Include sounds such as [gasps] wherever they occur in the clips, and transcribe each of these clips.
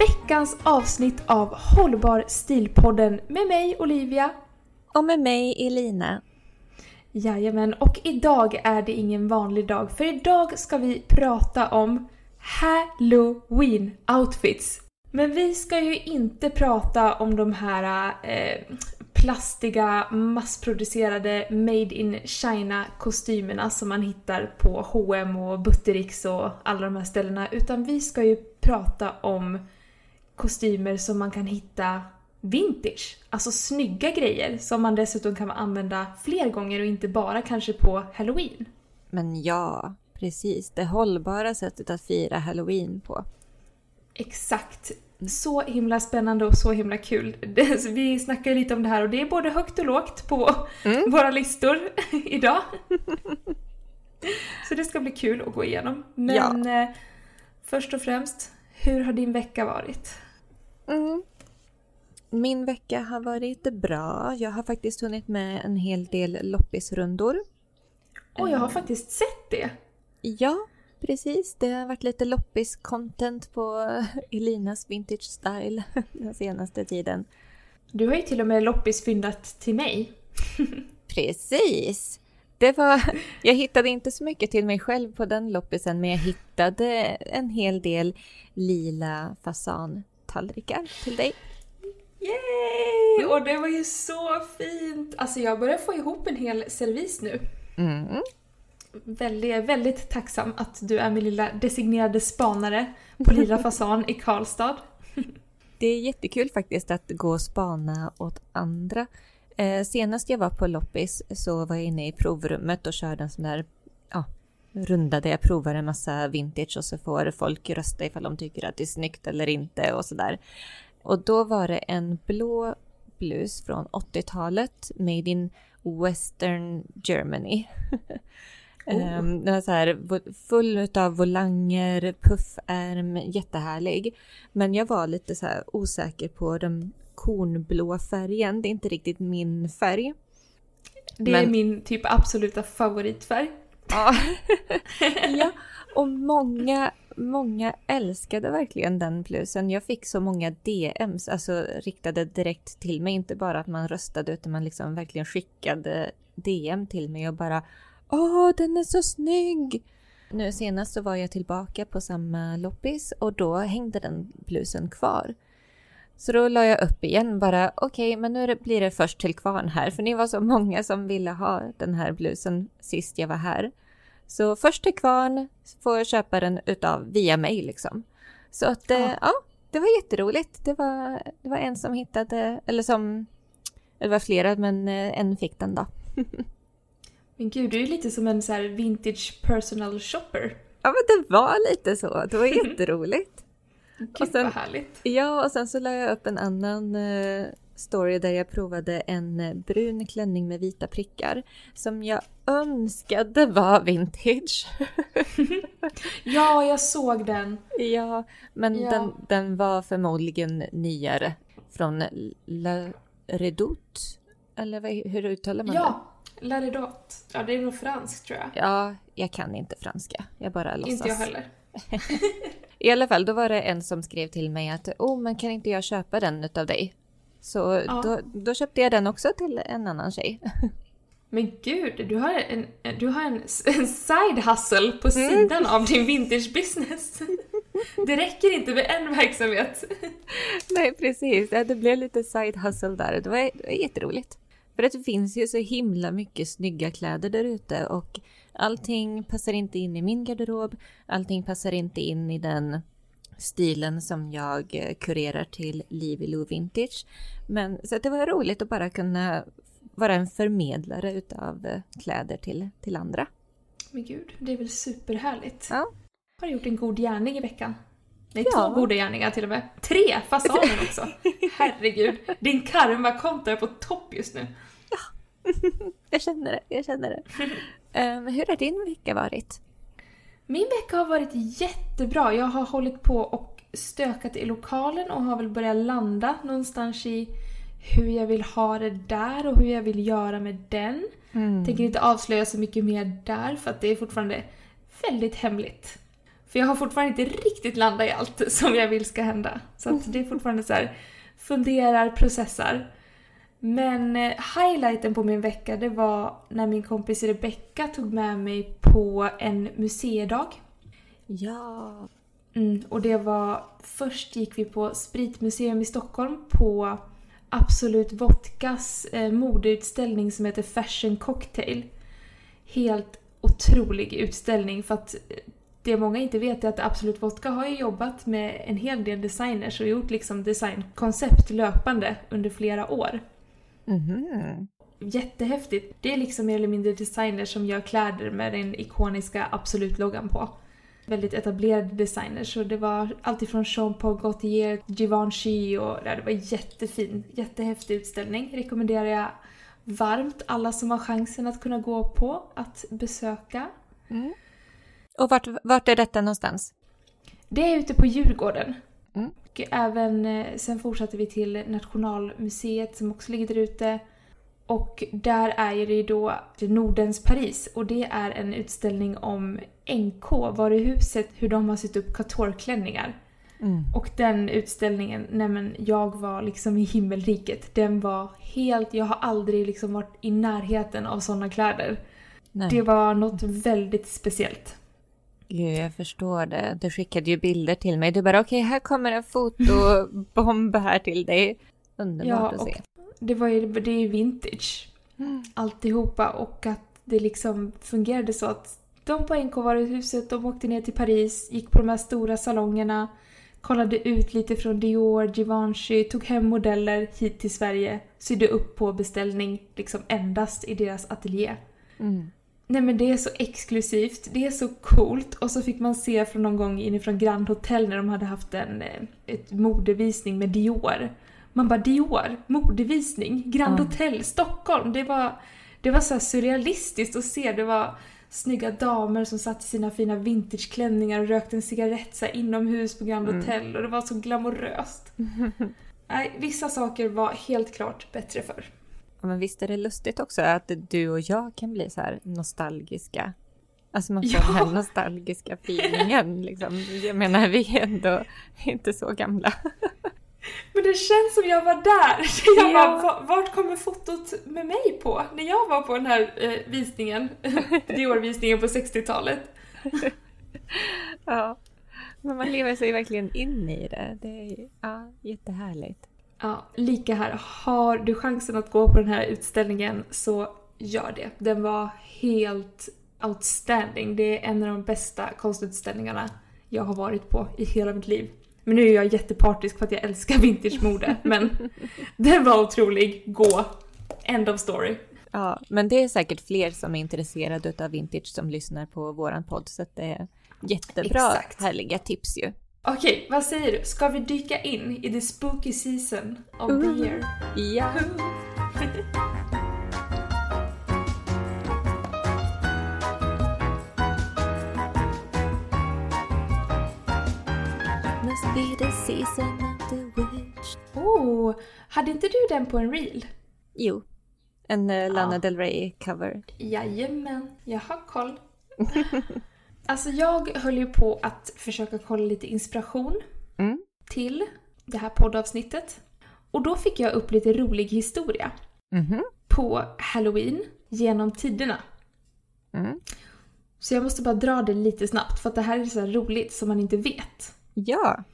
veckans avsnitt av Hållbar stilpodden med mig Olivia. Och med mig Elina. Jajamän, och idag är det ingen vanlig dag för idag ska vi prata om Halloween outfits. Men vi ska ju inte prata om de här eh, plastiga massproducerade Made in China kostymerna som man hittar på H&M och Buttericks och alla de här ställena. Utan vi ska ju prata om kostymer som man kan hitta vintage. Alltså snygga grejer som man dessutom kan använda fler gånger och inte bara kanske på halloween. Men ja, precis. Det hållbara sättet att fira halloween på. Exakt. Så himla spännande och så himla kul. [laughs] Vi snackar lite om det här och det är både högt och lågt på mm. [laughs] våra listor [laughs] idag. Så det ska bli kul att gå igenom. Men ja. eh, först och främst, hur har din vecka varit? Mm. Min vecka har varit bra. Jag har faktiskt hunnit med en hel del loppisrundor. Och jag har faktiskt sett det. Ja, Precis, det har varit lite loppis-content på [laughs] Elinas Vintage Style [laughs] den senaste tiden. Du har ju till och med loppis-fyndat till mig. [laughs] Precis! Det var, jag hittade inte så mycket till mig själv på den loppisen men jag hittade en hel del lila fasantallrikar till dig. Yay! Och det var ju så fint! Alltså jag börjar få ihop en hel servis nu. Mm väldigt, väldigt tacksam att du är min lilla designerade spanare på Lila [laughs] Fasan i Karlstad. Det är jättekul faktiskt att gå och spana åt andra. Eh, senast jag var på loppis så var jag inne i provrummet och körde en sån där ja, runda där jag provar en massa vintage och så får folk rösta ifall de tycker att det är snyggt eller inte och sådär. Och då var det en blå blus från 80-talet, made in Western Germany. [laughs] Oh. Um, den var så här, full av volanger, puffärm, jättehärlig. Men jag var lite så osäker på den kornblå färgen. Det är inte riktigt min färg. Det Men... är min typ absoluta favoritfärg. Ja. [laughs] ja, och många, många älskade verkligen den blusen. Jag fick så många DMs, alltså riktade direkt till mig. Inte bara att man röstade utan man liksom verkligen skickade DM till mig och bara Åh, den är så snygg! Nu senast så var jag tillbaka på samma loppis och då hängde den blusen kvar. Så då la jag upp igen bara, okej, okay, men nu blir det först till kvarn här, för ni var så många som ville ha den här blusen sist jag var här. Så först till kvarn får jag köpa den utav via mig liksom. Så att, ja. Eh, ja, det var jätteroligt. Det var, det var en som hittade, eller som, det var flera, men eh, en fick den då. [laughs] Men gud, du är lite som en så här vintage personal shopper. Ja, men det var lite så. Det var jätteroligt. Gud och sen, vad härligt. Ja, och sen så la jag upp en annan eh, story där jag provade en brun klänning med vita prickar som jag önskade var vintage. [laughs] ja, jag såg den. Ja, men ja. Den, den var förmodligen nyare från La Redoute. Eller vad, hur uttalar man ja. det? La Redoute. Ja, det är nog franskt tror jag. Ja, jag kan inte franska. Jag bara låtsas. Inte jag heller. [laughs] I alla fall, då var det en som skrev till mig att oh, men kan inte jag köpa den utav dig? Så ja. då, då köpte jag den också till en annan tjej. [laughs] Men gud, du har en, du har en, en side hustle på mm. sidan mm. av din vintage business. [laughs] Det räcker inte med en verksamhet. [laughs] Nej, precis. Det blev lite side hustle där. Det var, det var jätteroligt. För det finns ju så himla mycket snygga kläder där ute och allting passar inte in i min garderob. Allting passar inte in i den stilen som jag eh, kurerar till Liv Lou Vintage. Men så det var roligt att bara kunna vara en förmedlare utav eh, kläder till, till andra. Men gud, det är väl superhärligt. Ja. Har du gjort en god gärning i veckan? Nej, ja. två goda gärningar till och med. Tre fasaner [laughs] också. Herregud, din karma-konto är på topp just nu. Ja, [laughs] jag känner det. Jag känner det. [laughs] Um, hur har din vecka varit? Min vecka har varit jättebra. Jag har hållit på och stökat i lokalen och har väl börjat landa någonstans i hur jag vill ha det där och hur jag vill göra med den. Mm. Tänker inte avslöja så mycket mer där för att det är fortfarande väldigt hemligt. För jag har fortfarande inte riktigt landat i allt som jag vill ska hända. Så det är fortfarande så här, funderar, processar. Men eh, highlighten på min vecka det var när min kompis Rebecka tog med mig på en museidag. Ja. Mm, och det var... Först gick vi på Spritmuseum i Stockholm på Absolut Vodkas eh, modeutställning som heter Fashion Cocktail. Helt otrolig utställning för att eh, det många inte vet är att Absolut Vodka har ju jobbat med en hel del designers och gjort liksom designkoncept löpande under flera år. Mm. Jättehäftigt. Det är liksom mer eller mindre designers som gör kläder med den ikoniska Absolut-loggan på. Väldigt etablerade designers. Så det var alltifrån Jean Paul Gaultier, Givenchy och ja, det var jättefin, jättehäftig utställning. Rekommenderar jag varmt alla som har chansen att kunna gå på att besöka. Mm. Och vart, vart är detta någonstans? Det är ute på Djurgården. Mm. Och även, eh, sen fortsatte vi till Nationalmuseet som också ligger där ute. Och där är det ju då Nordens Paris och det är en utställning om NK, varuhuset, hur de har sytt upp couture Mm. Och den utställningen, nej men jag var liksom i himmelriket. Den var helt, jag har aldrig liksom varit i närheten av sådana kläder. Nej. Det var något väldigt speciellt. Gud, jag förstår det. Du skickade ju bilder till mig. Du bara, okej, okay, här kommer en fotobomb här till dig. Underbart ja, att se. Det, var ju, det är ju vintage. Mm. Alltihopa. Och att det liksom fungerade så att de på NK-varuhuset, de åkte ner till Paris, gick på de här stora salongerna, kollade ut lite från Dior, Givenchy, tog hem modeller hit till Sverige, sydde upp på beställning, liksom endast i deras ateljé. Mm. Nej men det är så exklusivt, det är så coolt och så fick man se från någon gång inifrån Grand Hotel när de hade haft en eh, ett modevisning med Dior. Man bara Dior, modevisning, Grand mm. Hotel, Stockholm. Det var, det var så surrealistiskt att se. Det var snygga damer som satt i sina fina vintageklänningar och rökte en cigarett så inomhus på Grand mm. Hotel och det var så glamoröst. [laughs] Nej, vissa saker var helt klart bättre förr. Men visst är det lustigt också att du och jag kan bli så här nostalgiska. Alltså man får ja. den här nostalgiska feelingen liksom. Jag menar vi är ändå inte så gamla. Men det känns som jag var där. [laughs] Jag ja. bara, vart kommer fotot med mig på? När jag var på den här eh, visningen, [laughs] Dior-visningen på 60-talet. ja, men man lever sig verkligen in i det. Det är ja, jättehärligt. Ja, lika här. Har du chansen att gå på den här utställningen så gör det. Den var helt outstanding. Det är en av de bästa konstutställningarna jag har varit på i hela mitt liv. Men nu är jag jättepartisk för att jag älskar vintage-mode. [laughs] men den var otrolig. Gå! End of story. Ja, men det är säkert fler som är intresserade av vintage som lyssnar på våran podd. Så det är jättebra, Exakt. härliga tips ju. Okej, vad säger du? Ska vi dyka in i the spooky season of the year? Ja. [laughs] Oh, hade inte du den på en reel? Jo. En uh, Lana Ja. Del Rey cover. Jajamän, jag har koll. [laughs] alltså jag höll ju på att försöka kolla lite inspiration Mm. till det här poddavsnittet. Och då fick jag upp lite rolig historia Mhm. på halloween genom tiderna. Mm. Så jag måste bara dra det lite snabbt för att det här är så här roligt som man inte vet. Ja.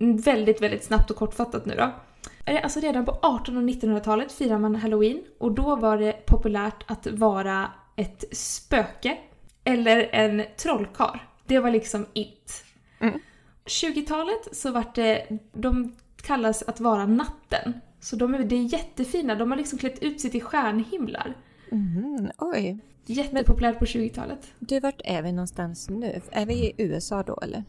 Mm, Väldigt, väldigt snabbt och kortfattat nu då. Alltså redan på 1800 och 1900-talet firar man halloween och då var det populärt att vara ett spöke eller en trollkarl. Det var liksom it. Mm. 20-talet så vart det, de kallas att vara natten. Så de är, det är jättefina, de har liksom klätt ut sig till stjärnhimlar. Mhm. Oj. Jättepopulärt på 20-talet. Du, vart är vi någonstans nu? Är vi i USA då eller?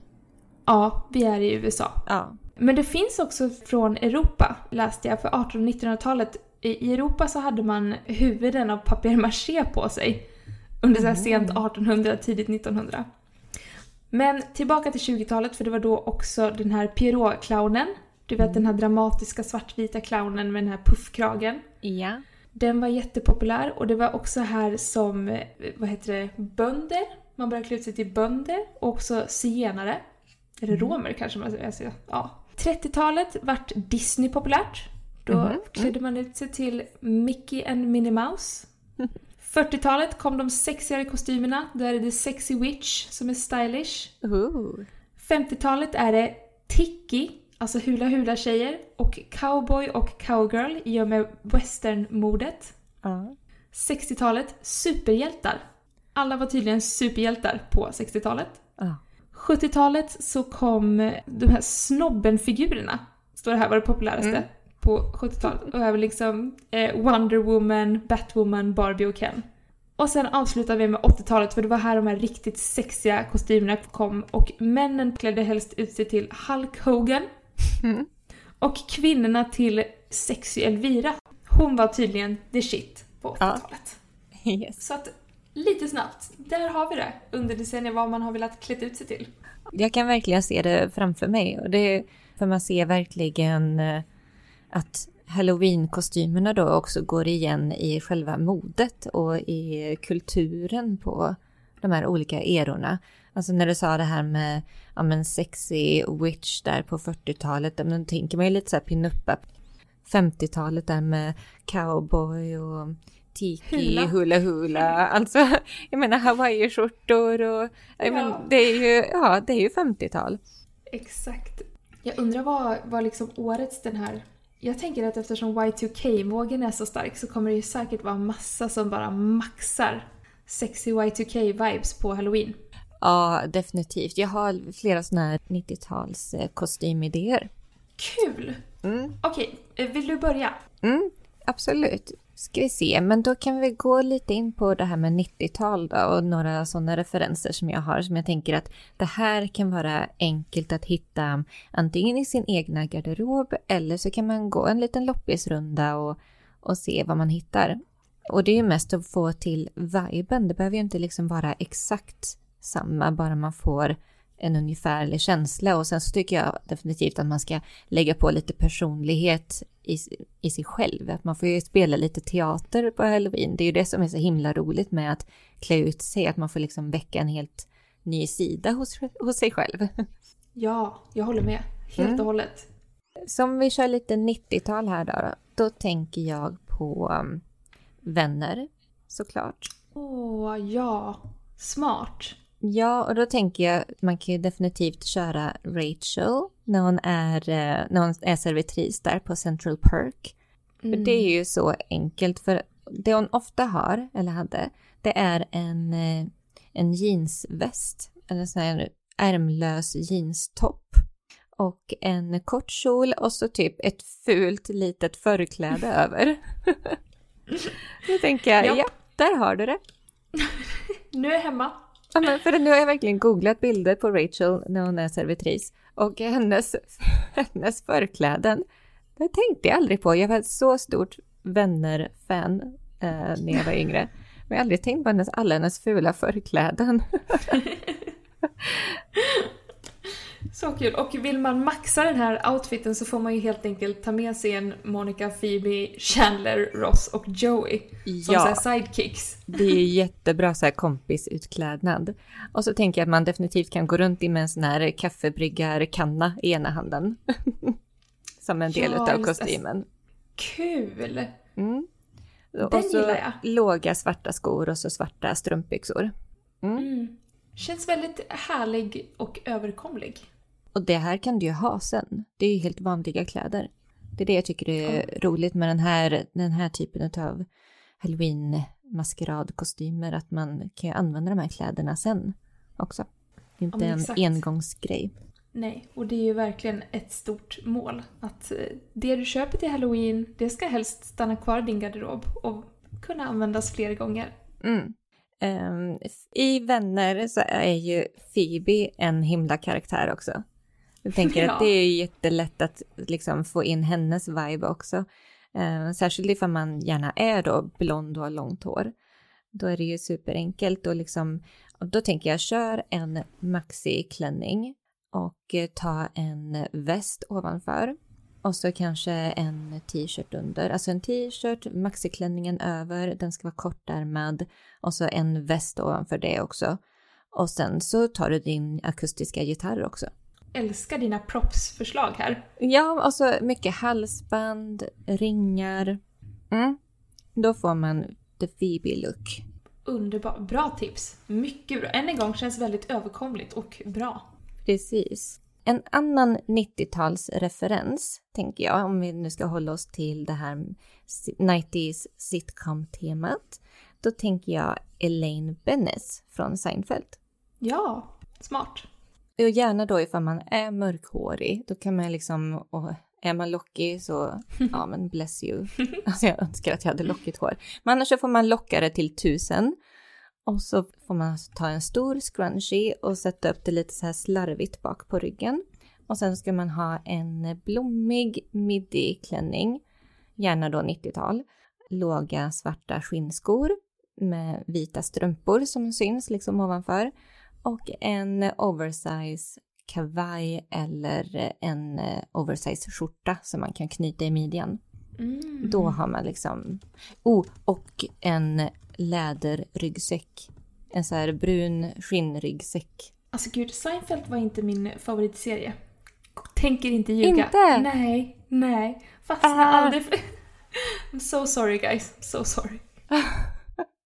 Ja, vi är i USA. Ja. Men det finns också från Europa, läste jag, för 1800 och 1900-talet. I Europa så hade man huvuden av papier-maché på sig. Under så här sent 1800, tidigt 1900. Men tillbaka till 20-talet, för det var då också den här Pierrot-clownen. Du vet den här dramatiska svartvita clownen med den här puffkragen. Ja. Den var jättepopulär och det var också här som, eh, vad heter det, bönder. Man började klä ut sig till bönder och också zigenare. Eller romer kanske man säger. Alltså, ja. 30-talet vart Disney populärt. Då Mhm. klädde man ut sig till Mickey and Minnie Mouse. [laughs] 40-talet kom de sexigare kostymerna. Då är det The Sexy Witch som är stylish. Ooh. 50-talet är det Tiki, alltså hula hula tjejer och cowboy och cowgirl i och med westernmodet. Ja. 60-talet, superhjältar. Alla var tydligen superhjältar på 60-talet. Ja. 70-talet så kom de här snobbenfigurerna. Står det här var det populäraste Mm. På 70-talet. Och även liksom eh, Wonder Woman, Batwoman, Barbie och Ken. Och sen avslutar vi med 80-talet för det var här de här riktigt sexiga kostymerna kom och männen klädde helst ut sig till Hulk Hogan. Mm. Och kvinnorna till Sexy Elvira. Hon var tydligen the shit på Ja. 80-talet. Yes. Så att lite snabbt, där har vi det under decennier vad man har velat klätt ut sig till. Jag kan verkligen se det framför mig. Och det, för man ser verkligen eh, att halloween-kostymerna då också går igen i själva modet och i kulturen på de här olika erorna. Alltså när du sa det här med ja, men sexy witch där på 40-talet, ja, men då tänker man ju lite så här pinuppa. 50-talet där med cowboy och tiki, Hula. hula hula, alltså jag menar hawaiiskjortor och jag Ja. men, det är ju, ja det är ju 50-tal. Exakt. Jag undrar vad, vad liksom årets den här... Jag tänker att eftersom Y2K-vågen är så stark så kommer det ju säkert vara massa som bara maxar sexy Y2K-vibes på halloween. Ja, definitivt. Jag har flera sådana här 90-tals eh, kostymidéer. Kul! Mm. Okej, eh, vill du börja? Mm, absolut. Ska vi se, men då kan vi gå lite in på det här med 90-tal då och några sådana referenser som jag har som jag tänker att det här kan vara enkelt att hitta antingen i sin egna garderob eller så kan man gå en liten loppisrunda och, och se vad man hittar. Och det är ju mest att få till viben, det behöver ju inte liksom vara exakt samma, bara man får en ungefärlig känsla och sen så tycker jag definitivt att man ska lägga på lite personlighet i, i sig själv. Att man får ju spela lite teater på halloween. Det är ju det som är så himla roligt med att klä ut sig, att man får liksom väcka en helt ny sida hos, hos sig själv. Ja, jag håller med. Helt Mm. och hållet. Så om vi kör lite 90-tal här då, då tänker jag på um, vänner såklart. Åh, ja. Smart. Ja, och då tänker jag att man kan ju definitivt köra Rachel när hon är, eh, när hon är servitris där på Central Perk. För Mm. det är ju så enkelt, för det hon ofta har, eller hade, det är en, eh, en jeansväst, eller sån här ärmlös jeanstopp. Och en kort kjol och så typ ett fult litet förkläde [laughs] över. [laughs] Då tänker jag, Ja. ja, där har du det. [laughs] Nu är jag hemma. Ja, men för nu har jag verkligen googlat bilder på Rachel när hon är servitris och hennes, [laughs] hennes förkläden. Det tänkte jag aldrig på. Jag var ett så stort vänner-fan eh, när jag var yngre. Men jag har aldrig tänkt på hennes, alla hennes fula förkläden. [laughs] Så kul! Och vill man maxa den här outfiten så får man ju helt enkelt ta med sig en Monica, Phoebe, Chandler, Ross och Joey. Som Ja. så sidekicks. Det är jättebra så här kompisutklädnad. Och så tänker jag att man definitivt kan gå runt i med en sån här kaffebryggarkanna i ena handen. [laughs] Som en del Ja, det. kostymen. Kul! Mm. Den och så gillar jag. låga svarta skor och så svarta strumpbyxor. Mm. Mm. Känns väldigt härlig och överkomlig. Och det här kan du ju ha sen. Det är ju helt vanliga kläder. Det är det jag tycker är roligt med den här, den här typen av halloween-maskeradkostymer. Att man kan ju använda de här kläderna sen också. Inte men en engångsgrej. Nej, och det är ju verkligen ett stort mål. Att eh, det du köper till halloween, det ska helst stanna kvar i din garderob och kunna användas fler gånger. Mm. Ehm, I Vänner så är ju Phoebe en himla karaktär också. [laughs] Jag tänker Ja. att det är jättelätt att liksom få in hennes vibe också. Ehm, särskilt ifall man gärna är då blond och har långt hår. Då är det ju superenkelt och liksom, då tänker jag kör en maxi-klänning och eh, ta en väst ovanför. Och så kanske en t-shirt under. Alltså en t-shirt, maxiklänningen över, den ska vara kortärmad. Och så en väst ovanför det också. Och sen så tar du din akustiska gitarr också. Älskar dina propsförslag här. Ja, och så mycket halsband, ringar. Mm. Då får man the Phoebe-look. Underbart. Bra tips. Mycket bra. Än en gång känns väldigt överkomligt och bra. Precis. En annan 90-talsreferens, tänker jag, om vi nu ska hålla oss till det här 90s sitcom-temat. Då tänker jag Elaine Bennis från Seinfeld. Ja, smart. Och gärna då ifall man är mörkhårig, då kan man liksom, och är man lockig så, ja [laughs] men bless you. Alltså jag önskar att jag hade lockigt hår. Men annars så får man locka det till tusen. Och så får man ta en stor scrunchie och sätta upp det lite så här slarvigt bak på ryggen. Och sen ska man ha en blommig midi-klänning, gärna då 90-tal. Låga svarta skinnskor med vita strumpor som syns liksom ovanför. Och en oversize kavaj eller en eh, oversize skjorta som man kan knyta i midjan. Mm. Då har man liksom... Oh, och en läderryggsäck. En så här brun skinnryggsäck. Alltså gud, Seinfeld var inte min favoritserie. Tänker inte ljuga. Inte? Nej, nej. Fastnar Ah. aldrig för... [laughs] I'm so sorry guys. So sorry. [laughs]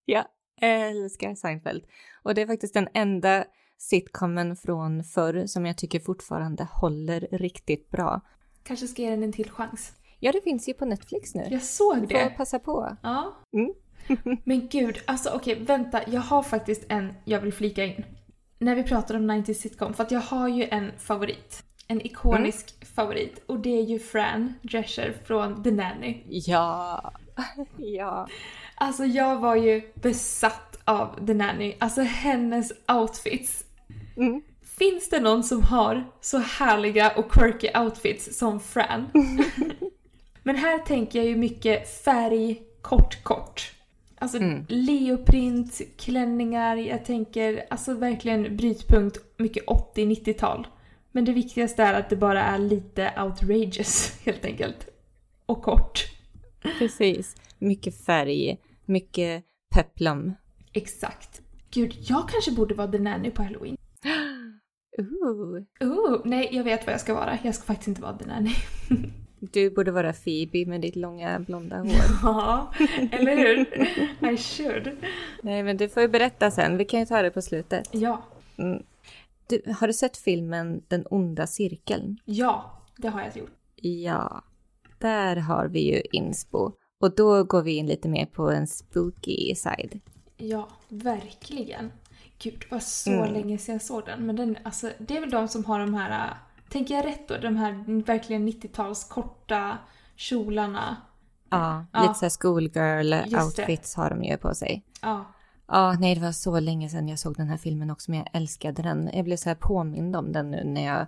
Jag älskar Seinfeld. Och det är faktiskt den enda sitcomen från förr som jag tycker fortfarande håller riktigt bra. Kanske ska ge den en till chans. Ja, det finns ju på Netflix nu. Jag såg Får det. passa på. Ja. Mm. [laughs] Men gud, alltså okej, vänta. Jag har faktiskt en jag vill flika in. När vi pratar om 90s sitcom, för att jag har ju en favorit. En ikonisk favorit. Och det är ju Fran Drescher från The Nanny. Ja. [laughs] ja. Alltså jag var ju besatt av The Nanny. Alltså hennes outfits. Mm. Finns det någon som har så härliga och quirky outfits som Fran? [laughs] Men här tänker jag ju mycket färg, kort, kort. Alltså Mm. leoprint, klänningar, jag tänker alltså verkligen brytpunkt, mycket 80-90-tal. Men det viktigaste är att det bara är lite outrageous [laughs] helt enkelt. Och kort. Precis. Mycket färg, mycket peplum. Exakt. Gud, jag kanske borde vara The Nanny på halloween. [gasps] Ooh. Oh, nej, jag vet vad jag ska vara. Jag ska faktiskt inte vara The Nanny. [laughs] Du borde vara Phoebe med ditt långa blonda hår. [laughs] Ja, eller hur? I should. Nej, men du får ju berätta sen. Vi kan ju ta det på slutet. Ja, Mm. Du, har du sett filmen Den onda cirkeln? ja, det har jag gjort. Ja, där har vi ju inspo. Och då går vi in lite mer på en spooky side. Ja, verkligen. Gud, det var så Mm. länge sedan jag såg den. Men den, alltså, det är väl de som har de här, äh, tänker jag rätt då? De här verkligen 90-tals korta kjolarna. Ja, Ja. lite såhär schoolgirl Just det. outfits har de ju på sig. Ja, Ja, nej det var så länge sedan jag såg den här filmen också, men jag älskade den. Jag blev så här påmind om den nu när jag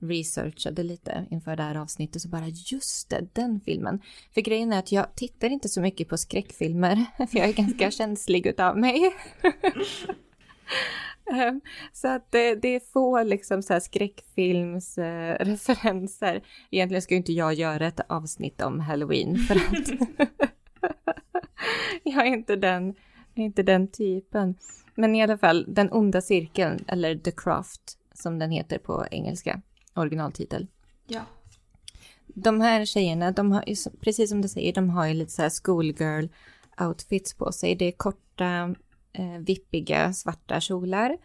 researchade lite inför det här avsnittet så bara just det, den filmen. För grejen är att jag tittar inte så mycket på skräckfilmer, [laughs] för jag är ganska [laughs] känslig utav mig. [laughs] Ehm, så att det, det, är få liksom så här skräckfilmsreferenser. Egentligen ska ju inte jag göra ett avsnitt om halloween för att jag är inte den, inte den typen. Men i alla fall, Den onda cirkeln, eller The Craft som den heter på engelska, originaltitel. Ja. De här tjejerna, de har, precis som du säger, de har ju lite så här schoolgirl outfits på sig. Det är korta eh, vippiga svarta kjolar.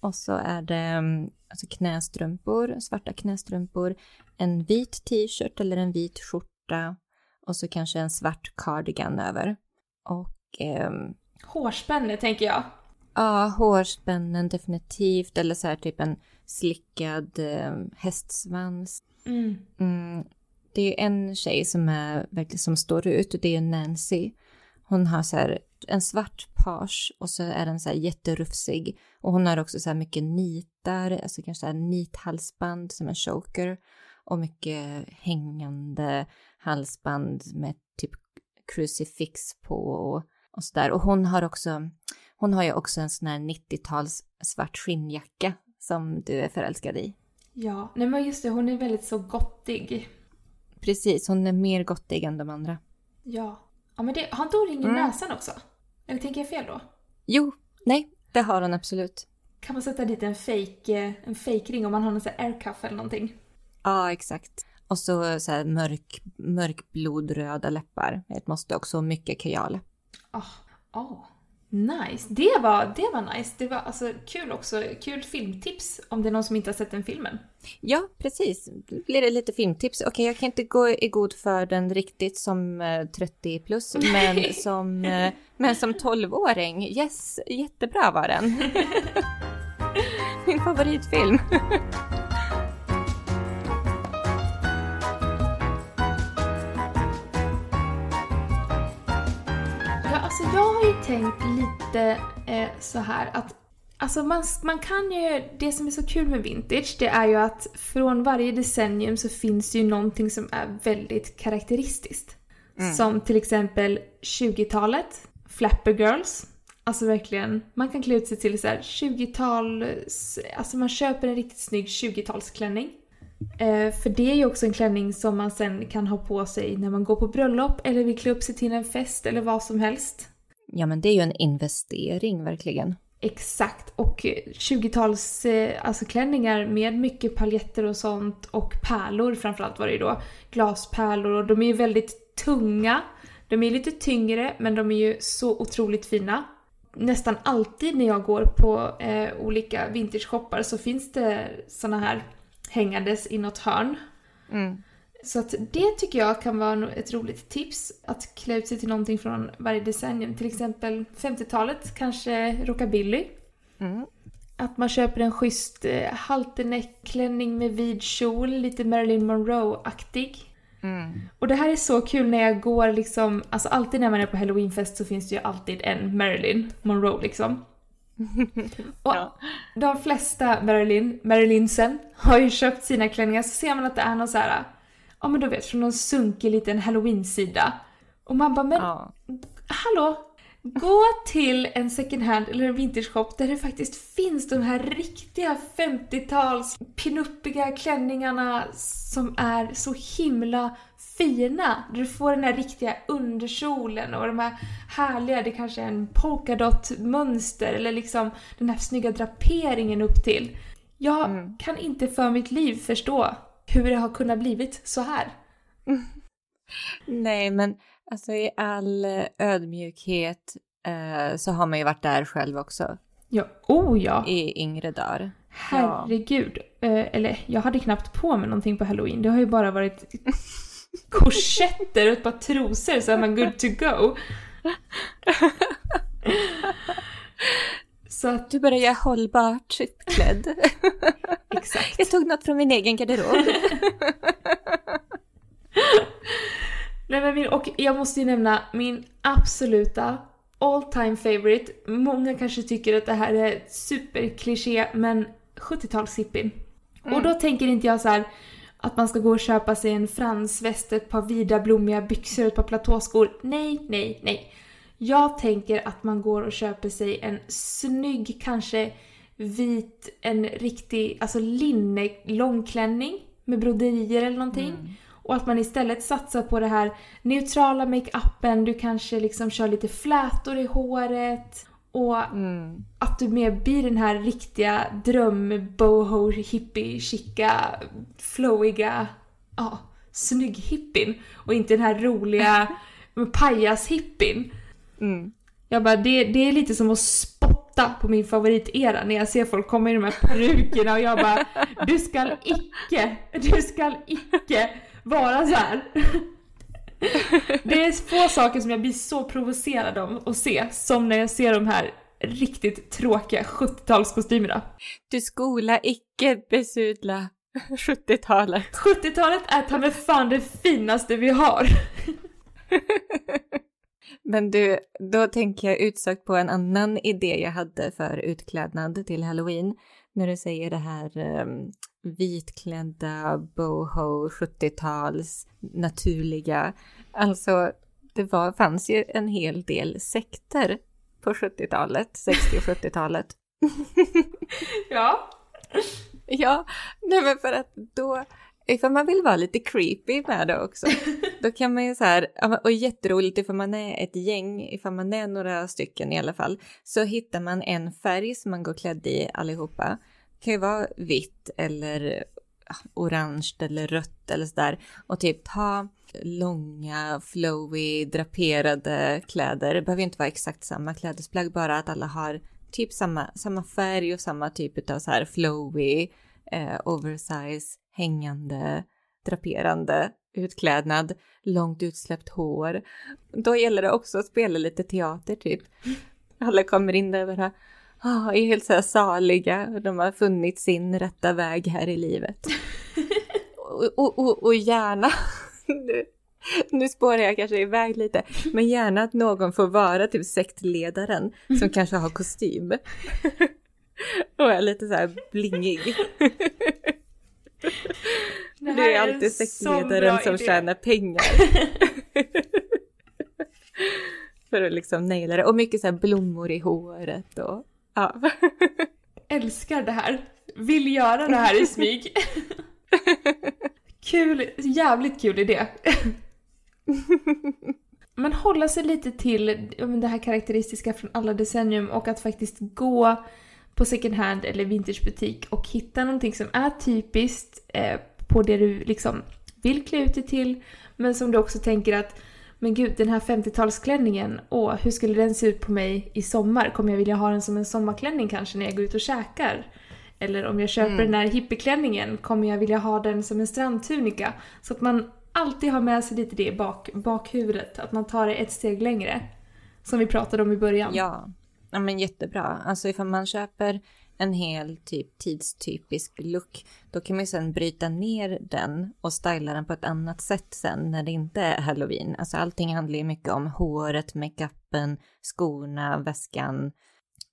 Och så är det mm, alltså knästrumpor, svarta knästrumpor, en vit t-shirt eller en vit skjorta och så kanske en svart cardigan över. Och... Eh, Hårspänne tänker jag. Ja, hårspännen definitivt. Eller så här typ en slickad eh, hästsvans. Mm. Mm, det är en tjej som är verkligen som står ut och det är Nancy. Hon har så här en svart page och så är den så här jätterufsig. Och hon har också så här mycket nitar, alltså kanske så här nithalsband som en choker. Och mycket hängande halsband med typ crucifix på och, och sådär. Och hon har också, hon har ju också en sån här 90-tals svart skinnjacka som du är förälskad i. Ja, nej men just det, hon är väldigt så gottig. Precis, hon är mer gottig än de andra. Ja. Ja men det, har inte hon ring i mm. näsan också? Eller tänker jag fel då? Jo, nej, det har hon absolut. Kan man sätta dit en fake, eh, en fake ring om man har en sån här aircuff eller någonting? Ja, exakt. Och så, så här mörk, mörkblodröda läppar. Ett måste också mycket kajal. Ja, oh, oh. Nice. Det var, det var nice. Det var alltså kul också. Kul filmtips om det är någon som inte har sett den filmen. Ja, precis. Då blir det lite filmtips. Okej, okay, jag kan inte gå i god för den riktigt som 30 eh, plus, [laughs] men som, eh, men som 12-åring, yes, jättebra var den. [laughs] Min favoritfilm. Alltså jag har ju tänkt lite eh, så här att Alltså man, man kan ju, det som är så kul med vintage det är ju att från varje decennium så finns det ju någonting som är väldigt karaktäristiskt. Mm. Som till exempel 20-talet, Flapper Girls. Alltså verkligen, man kan klä ut sig till så 20-tals, alltså man köper en riktigt snygg 20-talsklänning. Eh, för det är ju också en klänning som man sen kan ha på sig när man går på bröllop eller vill klä upp sig till en fest eller vad som helst. Ja men det är ju en investering verkligen. Exakt, och 20-tals eh, alltså klänningar med mycket paljetter och sånt och pärlor framförallt var det ju då. Glaspärlor och de är ju väldigt tunga. De är lite tyngre men de är ju så otroligt fina. Nästan alltid när jag går på eh, olika vintage-shoppar så finns det såna här hängandes i något hörn. Mm. Så att det tycker jag kan vara ett roligt tips. Att klä ut sig till någonting från varje decennium. Till exempel 50-talet, kanske rockabilly. Mm. Att man köper en schysst eh, halterneckklänning med vid kjol, lite Marilyn Monroe-aktig. Mm. Och det här är så kul när jag går liksom, alltså alltid när man är på halloweenfest så finns det ju alltid en Marilyn Monroe liksom. Och ja. de flesta Marilyn, Marilynsen har ju köpt sina klänningar så ser man att det är någon så här ja men du vet från någon sunkig liten halloween-sida. Och man bara men ja. hallå? Gå till en second hand eller en vintage shop där det faktiskt finns de här riktiga 50-tals pinuppiga klänningarna som är så himla fina. Du får den här riktiga underkjolen och de här härliga, det kanske är en polkadot-mönster eller liksom den här snygga draperingen upp till. Jag mm. kan inte för mitt liv förstå hur det har kunnat blivit så här. Nej, men alltså i all ödmjukhet eh, så har man ju varit där själv också. Ja, oh ja. I yngre dagar. Herregud. Ja. Eh, eller jag hade knappt på mig någonting på halloween. Det har ju bara varit [laughs] korsetter och ett par trosor så är man good to go. Så att... Du bara, jag är hållbart klädd. Exakt. Jag tog något från min egen garderob. Nej, men min, och jag måste ju nämna min absoluta all time favorite. Många kanske tycker att det här är superkliché, men 70-talshippien. Mm. Och då tänker inte jag så här att man ska gå och köpa sig en fransväst, ett par vida blommiga byxor, ett par platåskor. Nej, nej, nej. Jag tänker att man går och köper sig en snygg, kanske vit, en riktig, alltså linne långklänning med broderier eller någonting. Mm. Och att man istället satsar på det här neutrala makeupen, du kanske liksom kör lite flätor i håret. Och mm. att du mer blir den här riktiga dröm boho hippie chica flowiga ja, snygg hippin och inte den här roliga [laughs] pajas hippin. Mm. Jag bara, det, det är lite som att spotta på min favoritera när jag ser folk komma i de här perukerna och jag bara, du skall icke, du skall icke vara så här. [laughs] Det är få saker som jag blir så provocerad av att se som när jag ser de här riktigt tråkiga 70-talskostymerna. Du skola icke besudla 70-talet. 70-talet är ta mig fan det finaste vi har. [laughs] Men du, då tänker jag utsökt på en annan idé jag hade för utklädnad till halloween. När du säger det här um, vitklädda boho 70-tals naturliga. Alltså, det var, fanns ju en hel del sekter på 70-talet, 60 och 70-talet. [laughs] ja. Ja, nej men för att då, ifall man vill vara lite creepy med det också, [laughs] då kan man ju så här, och jätteroligt ifall man är ett gäng, ifall man är några stycken i alla fall, så hittar man en färg som man går klädd i allihopa. Det kan ju vara vitt eller ah, orange eller rött eller sådär och typ ta långa, flowy, draperade kläder. Det behöver inte vara exakt samma klädesplagg, bara att alla har typ samma, samma färg och samma typ av så här flowy, eh, oversize, hängande, draperande utklädnad, långt utsläppt hår. Då gäller det också att spela lite teater typ. Alla kommer in där och bara oh, är helt så här saliga och de har funnit sin rätta väg här i livet. [laughs] och, och, och, och gärna [laughs] nu, nu spårar jag kanske iväg lite, men gärna att någon får vara typ sektledaren som [laughs] kanske har kostym. och är lite så här blingig. Det, det är alltid sektledaren som idé. tjänar pengar. För att liksom naila det. Och mycket så blommor i håret och ja. [laughs] Älskar det här. Vill göra det här i smyg. [laughs] Kul, jävligt kul idé. [laughs] Men hålla sig lite till det här karaktäristiska från alla decennium och att faktiskt gå på second hand eller vintagebutik och hitta någonting som är typiskt eh, på det du liksom vill klä ut dig till men som du också tänker att men gud, den här 50-talsklänningen, åh, hur skulle den se ut på mig i sommar? Kommer jag vilja ha den som en sommarklänning kanske när jag går ut och käkar? Eller om jag köper mm. den här hippieklänningen, kommer jag vilja ha den som en strandtunika? Så att man alltid har med sig lite det i bak, bakhuvudet, att man tar det ett steg längre. Som vi pratade om i början. Ja, ja men jättebra. Alltså ifall man köper en hel typ tidstypisk look, då kan man ju sen bryta ner den och styla den på ett annat sätt sen när det inte är halloween. Alltså allting handlar ju mycket om håret, makeupen, skorna, väskan.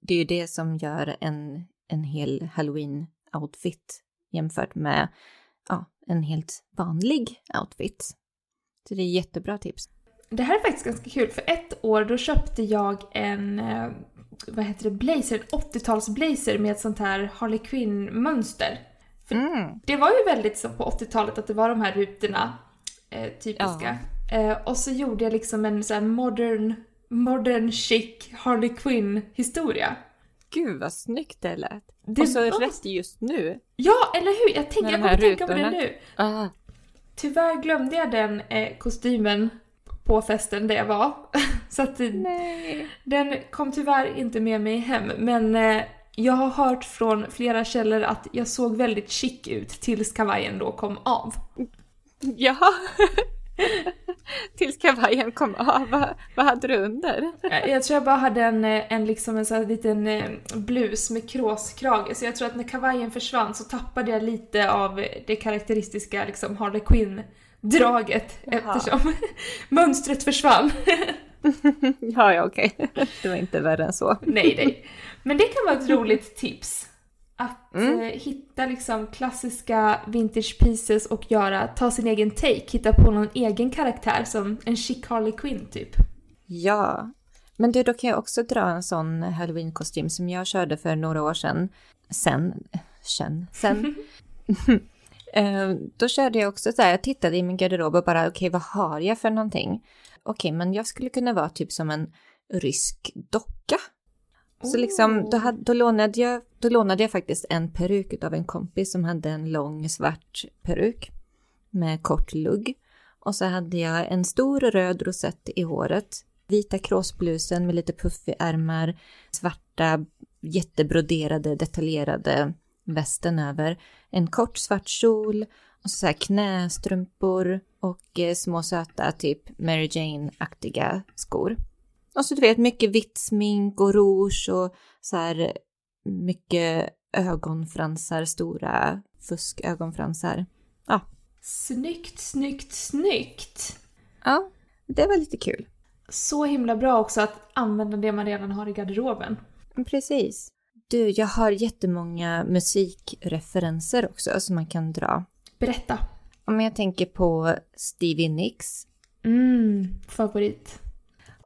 Det är ju det som gör en en hel halloween-outfit jämfört med ja, en helt vanlig outfit. Så det är jättebra tips. Det här är faktiskt ganska kul, för ett år då köpte jag en, eh, vad heter det, blazer, en 80-tals-blazer med ett sånt här Harley Quinn-mönster. Mm. Det var ju väldigt som på 80-talet att det var de här rutorna, eh, typiska. Ja. Eh, och så gjorde jag liksom en sån här modern, modern chic Harley Quinn-historia. Gud vad snyggt det lät. Det och så var... rätt just nu. Ja, eller hur? Jag, tänk, jag kommer tänka på det nu. Ah. Tyvärr glömde jag den eh, kostymen på festen där jag var. [laughs] så att Nej. den kom tyvärr inte med mig hem. Men eh, jag har hört från flera källor att jag såg väldigt chic ut tills kavajen då kom av. Jaha. [laughs] Tills kavajen kom av. Vad, vad hade du under? jag tror jag bara hade en, en, liksom en sån liten eh, blus med kråskrage. Så jag tror att när kavajen försvann så tappade jag lite av det karaktäristiska liksom Harley Quinn-draget eftersom [laughs] mönstret försvann. [laughs] [laughs] ja, ja, okej. Det var inte värre än så. nej, nej. Men det kan vara ett roligt tips. Att mm. eh, hitta liksom klassiska vintage pieces och göra, ta sin egen take, hitta på någon egen karaktär som en chic Harley Quinn typ. Ja, men du, då kan jag också dra en sån halloween-kostym som jag körde för några år sedan. Sen, sen, sen. [laughs] Eh, då körde jag också så här, jag tittade i min garderob och bara, okej, okay, vad har jag för någonting? Okej, okay, men jag skulle kunna vara typ som en rysk docka. Så liksom, då, hade, då, lånade jag, då lånade jag faktiskt en peruk av en kompis som hade en lång svart peruk med kort lugg. Och så hade jag en stor röd rosett i håret, vita kråsblusen med lite puffig ärmar, svarta jättebroderade detaljerade västen över, en kort svart kjol och så här knästrumpor och eh, små söta typ Mary Jane-aktiga skor. Och så du vet mycket vitt smink och rouge och så här mycket ögonfransar, stora fuskögonfransar. Ja. Snyggt, snyggt, snyggt! Ja, det var lite kul. Så himla bra också att använda det man redan har i garderoben. Precis. Du, jag har jättemånga musikreferenser också som man kan dra. Berätta. Om jag tänker på Stevie Nicks. Mm, favorit.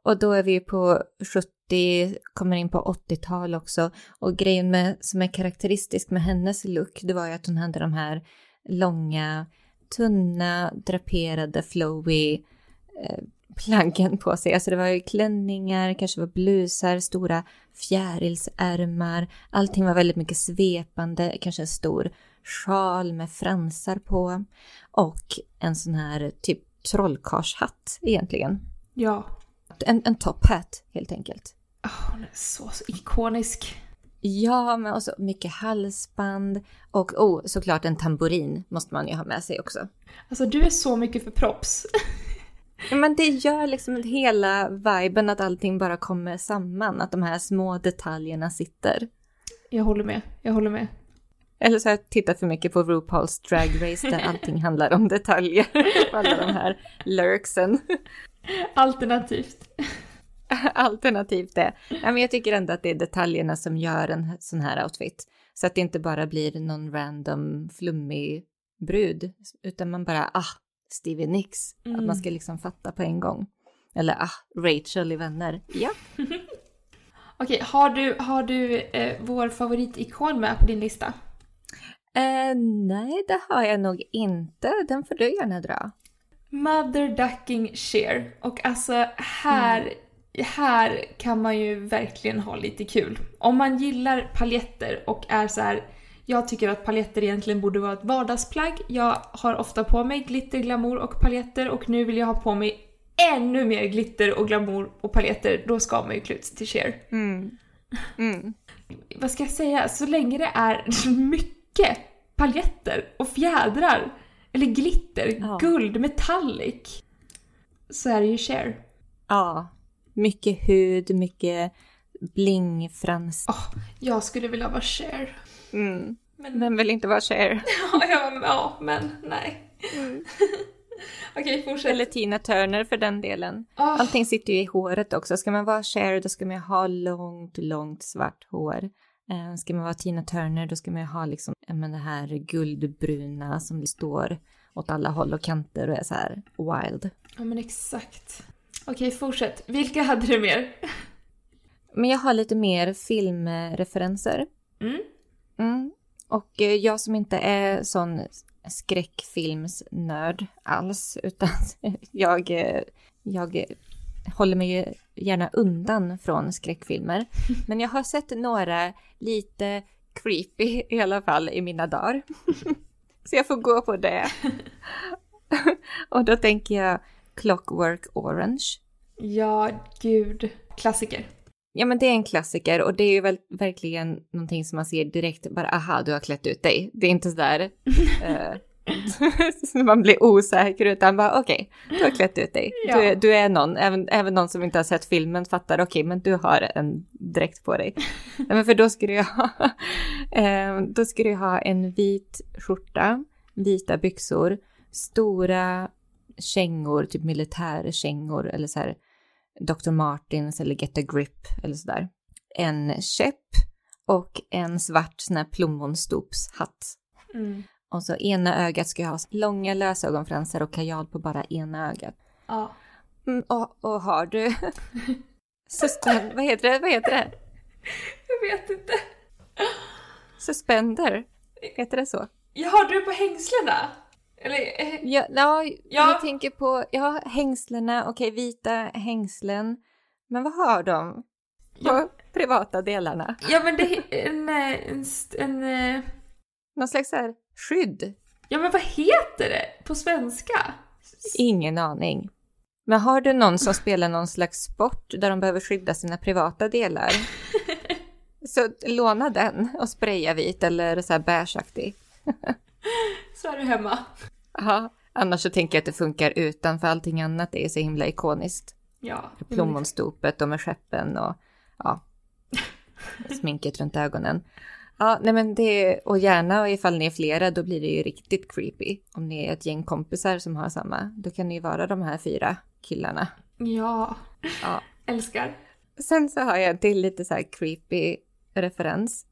Och då är vi på 70, kommer in på 80-tal också. Och grejen med, som är karaktäristisk med hennes look, det var ju att hon hade de här långa, tunna, draperade, flowy eh, plaggen på sig. Alltså det var ju klänningar, kanske var blusar, stora fjärilsärmar. Allting var väldigt mycket svepande, kanske en stor sjal med fransar på. Och en sån här typ trollkarlshatt egentligen. Ja. En, en top hat helt enkelt. Oh, hon är så, så ikonisk. Ja, men också mycket halsband och oh, såklart en tamburin måste man ju ha med sig också. Alltså du är så mycket för props. [laughs] Men det gör liksom hela viben att allting bara kommer samman, att de här små detaljerna sitter. Jag håller med, jag håller med. Eller så har jag tittat för mycket på RuPaul's Drag Race där allting handlar om detaljer. [laughs] Alla de här lurksen. Alternativt. [laughs] Alternativt det. Ja, men jag tycker ändå att det är detaljerna som gör en sån här outfit. Så att det inte bara blir någon random flummig brud, utan man bara, ah, Stevie Nicks. Mm. Att man mm. ska liksom fatta på en gång. Eller ah, Rachel i Vänner. Ja. [laughs] Okej, har du, har du eh, vår favoritikon med på din lista? Eh, nej, det har jag nog inte. Den får du gärna dra. Mother Ducking Sheer. Och alltså här, mm. här kan man ju verkligen ha lite kul. Om man gillar paljetter och är så här jag tycker att paljetter egentligen borde vara ett vardagsplagg. Jag har ofta på mig glitter, glamour och paljetter och nu vill jag ha på mig ännu mer glitter och glamour och paljetter. Då ska man ju klä ut sig till Cher. Mm. Mm. Vad ska jag säga? Så länge det är [laughs] mycket paljetter och fjädrar eller glitter, ja. guld, metallic så är det ju Cher. Ja, mycket hud, mycket blingfrans. Oh, jag skulle vilja vara Cher. Mm. Men... Vem vill inte vara Cher? [laughs] ja, ja, men nej. Mm. [laughs] Okej, fortsätt. Eller Tina Turner för den delen. Oh. Allting sitter ju i håret också. Ska man vara Cher då ska man ha långt, långt svart hår. Eh, ska man vara Tina Turner då ska man ha liksom, men det här guldbruna som står åt alla håll och kanter och är så här wild. Ja men exakt. Okej, fortsätt. Vilka hade du mer? men jag har lite mer filmreferenser. Mm. Mm. Och eh, jag som inte är sån skräckfilmsnörd alls, utan [laughs] jag, eh, jag håller mig ju gärna undan från skräckfilmer. [laughs] Men jag har sett några lite creepy i alla fall i mina dagar. Så jag får gå på det. [laughs] Och då tänker jag Clockwork Orange. Ja, gud. Klassiker. Ja men det är en klassiker och det är ju väl, verkligen någonting som man ser direkt, bara aha du har klätt ut dig. Det är inte sådär [laughs] man blir osäker utan bara okej, okay, du har klätt ut dig. Ja. Du, är, du är någon, även, även någon som inte har sett filmen fattar okej okay, men du har en dräkt på dig. Nej men för då skulle jag ha, uh, [laughs] då skulle jag ha en vit skjorta, vita byxor, stora kängor, typ militärkängor eller så här Dr. Martins eller Get a Grip eller sådär. En käpp och en svart sån här plommonstopshatt. Mm. Och så ena ögat ska jag ha långa lösögonfransar och kajal på bara ena ögat. Ja. Mm, och, och har du [laughs] suspend, vad heter det? Vad heter det? [laughs] Jag vet inte. Suspender? Heter det så? Ja, har du på hängslena? Eller? eh, Ja, ja, Ja. jag tänker på, ja, hängslena, okej, vita hängslen. Men vad har de på Ja. privata delarna? Ja men det är en, eh, en, st- en, eh, Någon slags så här skydd? Ja men vad heter det på svenska? Ingen aning. Men har du någon som spelar någon slags sport där de behöver skydda sina privata delar? [laughs] Så låna den och spraya vit eller så här beigeaktig. [laughs] Så är du hemma. Ja, annars så tänker jag att det funkar utan för allting annat är så himla ikoniskt. Ja. Plommonstopet och med skeppen och ja, [laughs] sminket runt ögonen. Ja, nej men det, och gärna och ifall ni är flera då blir det ju riktigt creepy. Om ni är ett gäng kompisar som har samma, då kan ni ju vara de här fyra killarna. Ja. Ja. Älskar. Sen så har jag en till lite så här creepy referens.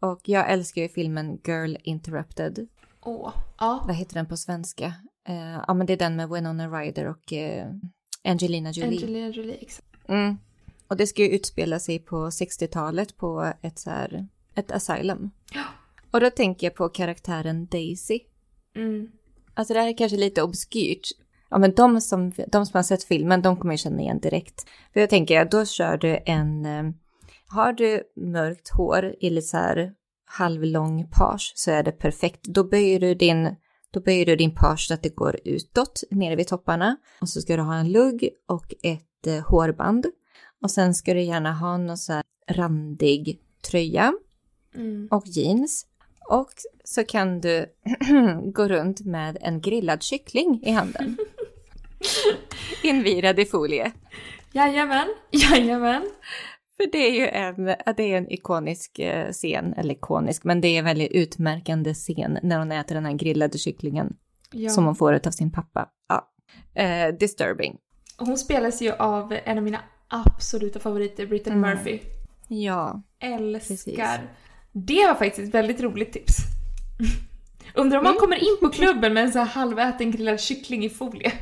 Och jag älskar ju filmen Girl Interrupted. Åh. Ja. Vad heter den på svenska? Eh, ja men det är den med Winona Ryder och eh, Angelina Jolie. Angelina Jolie, exakt. Mm. Och det ska ju utspela sig på 60-talet på ett så här, ett asylum. Och då tänker jag på karaktären Daisy. Mm. Alltså det här är kanske lite obskyrt. Ja men de som, de som har sett filmen, de kommer ju känna igen direkt. För jag tänker, då kör du en... eh, Har du mörkt hår i lite så här halvlång page så är det perfekt. Då böjer du din, då böjer du din page så att det går utåt, nere vid topparna. Och så ska du ha en lugg och ett eh, hårband. Och sen ska du gärna ha någon så här randig tröja Mm. och jeans. Och så kan du [clears throat] gå runt med en grillad kyckling i handen. [laughs] Invirad i folie. Jajamän. Jajamän. För det är ju en, det är en ikonisk eh, scen, eller ikonisk, men det är en väldigt utmärkande scen när hon äter den här grillade kycklingen Ja. som hon får av sin pappa. Ja. Eh, disturbing. Hon spelas ju av en av mina absoluta favoriter, Brittany Mm. Murphy. Ja. Älskar. Precis. Det var faktiskt ett väldigt roligt tips. [laughs] Undrar om man Mm. kommer in på klubben med en så här halväten grillad kyckling i folie.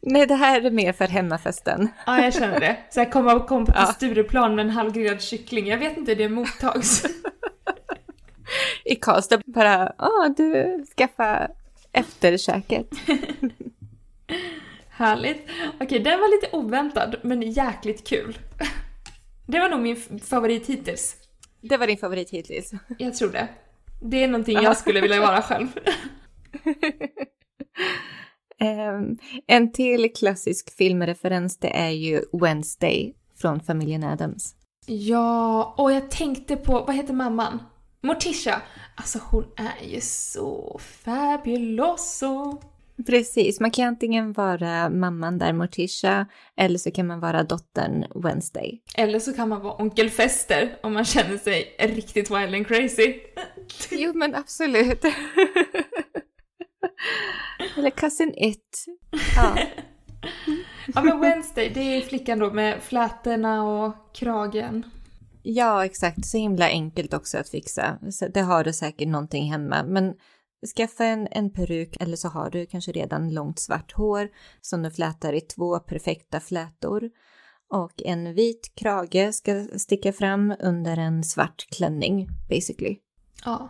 Nej, det här är mer för hemmafesten. Ja, jag känner det. Så här komma kom till Ja. Stureplan med en halvgrillad kyckling. Jag vet inte hur det mottags. [laughs] I Karlstad bara, ja du, skaffa efterkäket. [laughs] Härligt. Okej, den var lite oväntad, men jäkligt kul. Det var nog min favorit hittills. Det var din favorit hittills. [laughs] Jag tror det. Det är någonting jag skulle vilja vara själv. [laughs] Ehm, en till klassisk filmreferens det är ju Wednesday från familjen Adams. Ja, och jag tänkte på, vad heter mamman? Morticia. Alltså hon är ju så fabuloso. Precis, man kan antingen vara mamman där Morticia eller så kan man vara dottern Wednesday. Eller så kan man vara onkel Fester om man känner sig riktigt wild and crazy. Jo men absolut. eller cousin it. Ja. [laughs] Ja men Wednesday, det är flickan då med flätorna och kragen. ja, exakt. Så himla enkelt också att fixa. Så det har du säkert någonting hemma. Men skaffa en, en peruk eller så har du kanske redan långt svart hår som du flätar i två perfekta flätor. Och en vit krage ska sticka fram under en svart klänning basically. Ja.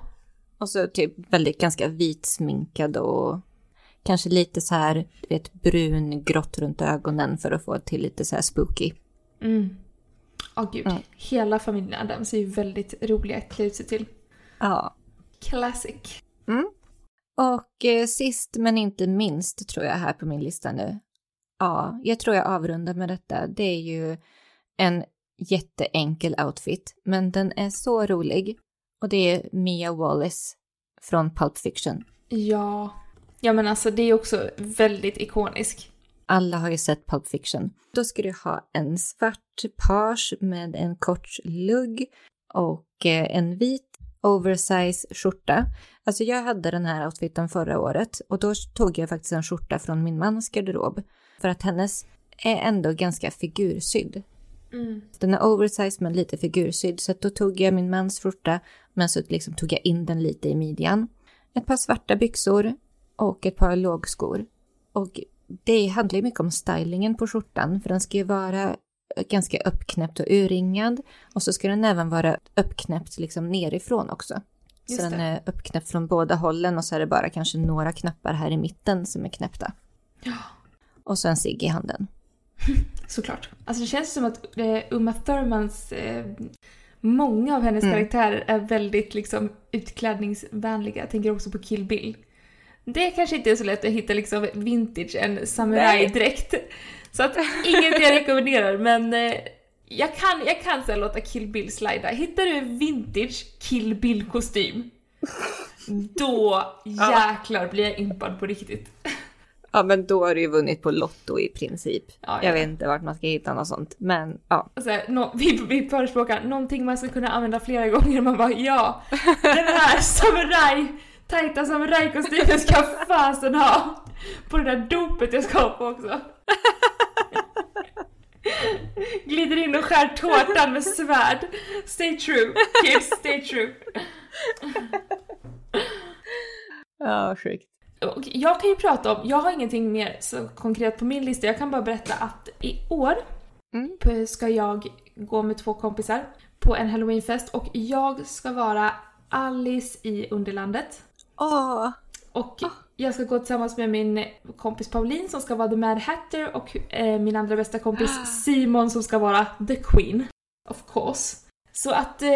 Och så typ väldigt ganska vitsminkad och kanske lite så här, du vet, brun grått runt ögonen för att få till lite så här spooky. Mm. Åh gud, Mm. hela familjen Adams är ju väldigt roliga att klä ut sig till. Ja. Classic. Och eh, sist men inte minst tror jag här på min lista nu. Ja, jag tror jag avrundar med detta. Det är ju en jätteenkel outfit, men den är så rolig. Och det är Mia Wallace från Pulp Fiction. Ja. Ja men alltså det är också väldigt ikonisk. Alla har ju sett Pulp Fiction. Då ska du ha en svart page med en kort lugg och eh, en vit oversize skjorta. Alltså jag hade den här outfiten förra året och då tog jag faktiskt en skjorta från min mans garderob för att hennes är ändå ganska figursydd. Mm. Den är oversized men lite figursydd. Så då tog jag min mans skjorta men så liksom tog jag in den lite i midjan. Ett par svarta byxor och ett par lågskor. Och det handlar ju mycket om stylingen på skjortan för den ska ju vara ganska uppknäppt och urringad. Och så ska den även vara uppknäppt liksom nerifrån också. Just så den är uppknäppt från båda hållen och så är det bara kanske några knappar här i mitten som är knäppta. Ja. Och så en cigg i handen. [laughs] Såklart. Alltså det känns som att eh, Uma Thurmans, eh, många av hennes Mm. karaktärer är väldigt liksom utklädningsvänliga. Jag tänker också på Kill Bill. Det kanske inte är så lätt att hitta liksom vintage, en samurajdräkt. Så att inget jag rekommenderar men eh, jag kan, jag kan här låta Kill Bill slida. Hittar du en vintage Kill Bill kostym då jäklar blir jag impad på riktigt. Ja, men då har du ju vunnit på Lotto i princip. Ja, Jag ja. vet inte vart man ska hitta något sånt, men ja. Så här, nå- [laughs] vi, vi förespråkar någonting man ska kunna använda flera gånger. Man bara ja, den här [laughs] samuraj, tajta samurajkostymen ska fasen ha. På det där dopet jag ska på också. [laughs] Glider in och skär tårtan med svärd. Stay true, kids, stay true. Ja, sjukt. Jag kan ju prata om, jag har ingenting mer så konkret på min lista, jag kan bara berätta att i år Mm. ska jag gå med två kompisar på en halloweenfest och jag ska vara Alice i Underlandet. Åh, Och jag ska gå tillsammans med min kompis Pauline som ska vara The Mad Hatter och eh, min andra bästa kompis Simon som ska vara The Queen. Of course. Så att eh,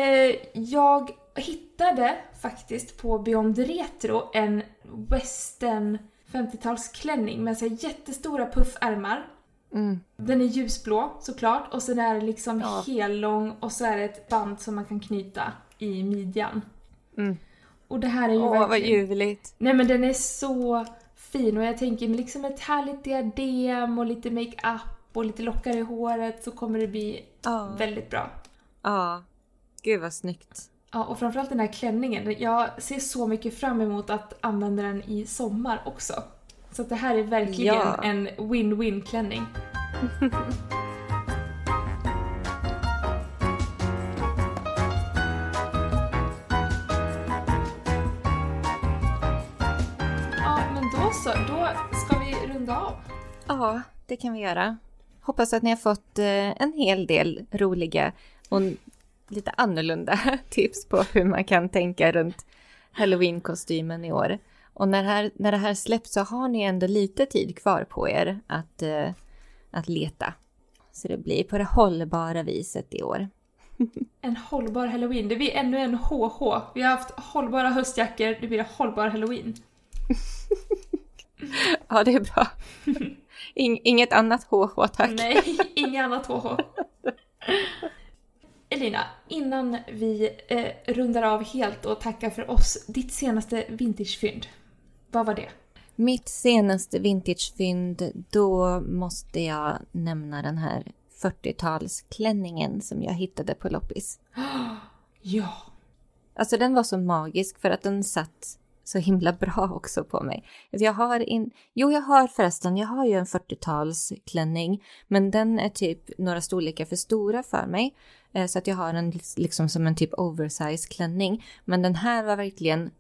jag hittade faktiskt på Beyond Retro en western 50-talsklänning med så jättestora puffärmar. mm. Den är ljusblå såklart och sen är det liksom Ja. hellång och så är det ett band som man kan knyta i midjan. Mm. Och det här är ju Åh, vad verkligen... ljuvligt. Nej men den är så fin och jag tänker med liksom ett härligt diadem och lite makeup och lite lockar i håret så kommer det bli Ja. väldigt bra. Ja. Gud vad snyggt. Ja, och framförallt den här klänningen. Jag ser så mycket fram emot att använda den i sommar också. Så det här är verkligen Ja. en win-win klänning. [laughs] så. Då ska vi runda av. Ja, det kan vi göra. Hoppas att ni har fått eh, en hel del roliga och lite annorlunda [laughs] tips på hur man kan tänka runt halloween-kostymen i år. Och när, här, när det här släpps så har ni ändå lite tid kvar på er att, eh, att leta. Så det blir på det hållbara viset i år. [laughs] En hållbar halloween. Det blir ännu en HH. Vi har haft hållbara höstjackor, det blir hållbar halloween. [laughs] Ja, det är bra. [laughs] Ing, inget annat HH, tack. Nej, inget annat HH. [laughs] Elina, innan vi eh, rundar av helt och tackar för oss, ditt senaste vintagefynd. Vad var det? Mitt senaste vintagefynd, då måste jag nämna den här 40-talsklänningen som jag hittade på loppis. [gasps] Ja. Alltså den var så magisk för att den satt så himla bra [laughs] också på mig. Alltså, jag har in... Jo, jag har förresten, jag har ju en 40-talsklänning, men den är typ några storlekar för stora för mig. Eh, så att jag har den liksom som en typ oversize klänning. Men den här var verkligen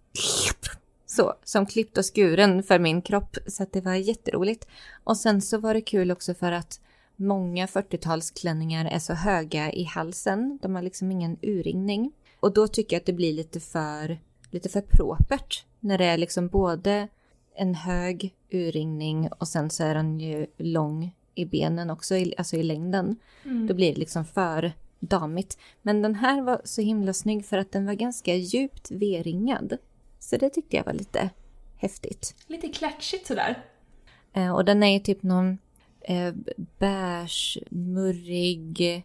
[laughs] så, som klippt och skuren för min kropp. Så att det var jätteroligt. Och sen så var det kul också för att många 40-talsklänningar är så höga i halsen. De har liksom ingen urringning. Och då tycker jag att det blir lite för, lite för propert. När det är liksom både en hög urringning och sen så är den ju lång i benen också, alltså i längden. Då blir det liksom för damigt. Men den här var så himla snygg för att den var ganska djupt V-ringad. Så det tyckte jag var lite häftigt. Lite klatschigt sådär. Eh, och den är ju typ någon eh, beige, murrig,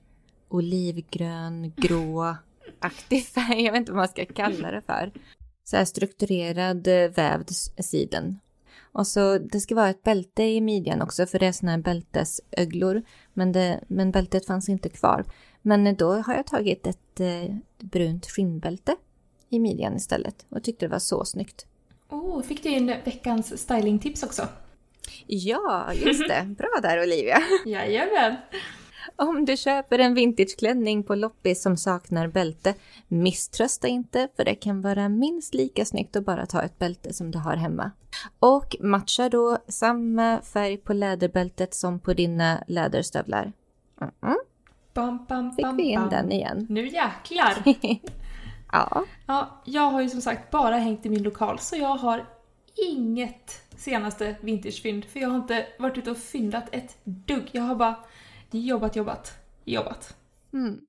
olivgrön, grå-aktig färg. Jag vet inte vad man ska kalla det för. Så här strukturerad eh, vävd siden. Och så det ska vara ett bälte i midjan också för det är såna här bältesöglor. Men, det, men bältet fanns inte kvar. Men eh, då har jag tagit ett eh, brunt skinnbälte i midjan istället och tyckte det var så snyggt. Oh, fick du in veckans stylingtips också? Ja, just det. Bra där Olivia. [laughs] Jajamän. Om du köper en vintageklänning på loppis som saknar bälte, misströsta inte för det kan vara minst lika snyggt att bara ta ett bälte som du har hemma. Och matcha då samma färg på läderbältet som på dina läderstövlar. Mm -mm. Bam, bam, Fick bam, vi in bam. den igen. Nu jäklar! [laughs] Ja, Ja, jag har ju som sagt bara hängt i min lokal så jag har inget senaste vintagefynd för jag har inte varit ute och fyndat ett dugg. Jag har bara jobbat, jobbat, jobbat. mm.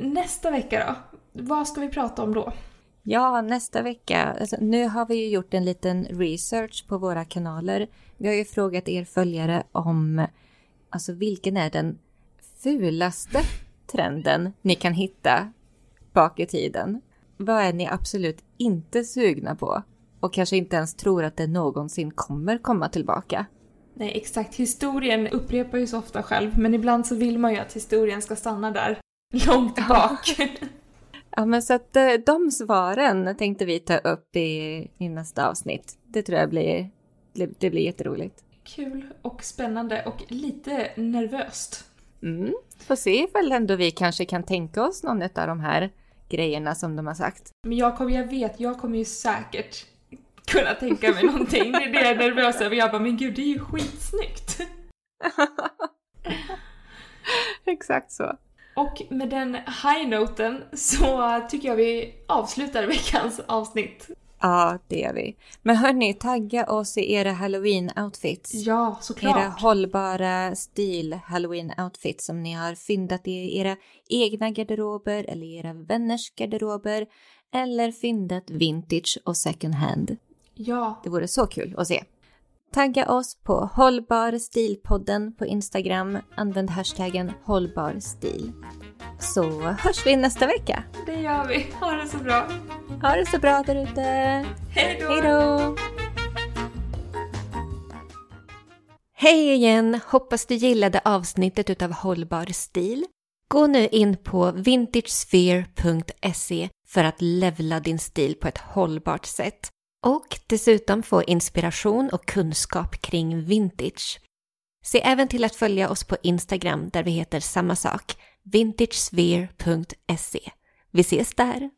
Nästa vecka då? Vad ska vi prata om då? Ja, nästa vecka. Alltså, nu har vi ju gjort en liten research på våra kanaler. Vi har ju frågat er följare om alltså vilken är den fulaste trenden ni kan hitta bak i tiden. Vad är ni absolut inte sugna på? Och kanske inte ens tror att det någonsin kommer komma tillbaka. Nej, exakt. Historien upprepar ju så ofta själv, men ibland så vill man ju att historien ska stanna där [laughs] långt bak. [laughs] Ja, men så att eh, de svaren tänkte vi ta upp i, i nästa avsnitt. Det tror jag blir, det blir jätteroligt. Kul och spännande och lite nervöst. Mm. Får se ifall ändå vi kanske kan tänka oss någon av de här grejerna som de har sagt. Men jag, kommer, jag vet, jag kommer ju säkert kunna tänka mig någonting. Det är det jag är nervös över. Jag bara, men gud, det är ju skitsnyggt. [laughs] Exakt så. Och med den high-noten så tycker jag vi avslutar veckans avsnitt. Ja, det gör vi. Men hörni, tagga oss i era halloween-outfits. Ja, såklart. Era hållbara stil halloween-outfits som ni har fyndat i era egna garderober eller era vänners garderober eller fyndat vintage och second hand. Ja, Det vore så kul att se. Tagga oss på Hållbar stilpodden på Instagram. Använd hashtaggen hållbar stil. Så hörs vi nästa vecka. det gör vi. Ha det så bra. Ha det så bra där ute. Hej då! Hej igen! Hoppas du gillade avsnittet utav Hållbar stil. Gå nu in på vintagesphere.se för att levla din stil på ett hållbart sätt och dessutom få inspiration och kunskap kring vintage. Se även till att följa oss på Instagram där vi heter samma sak, vintagesphere.se. Vi ses där!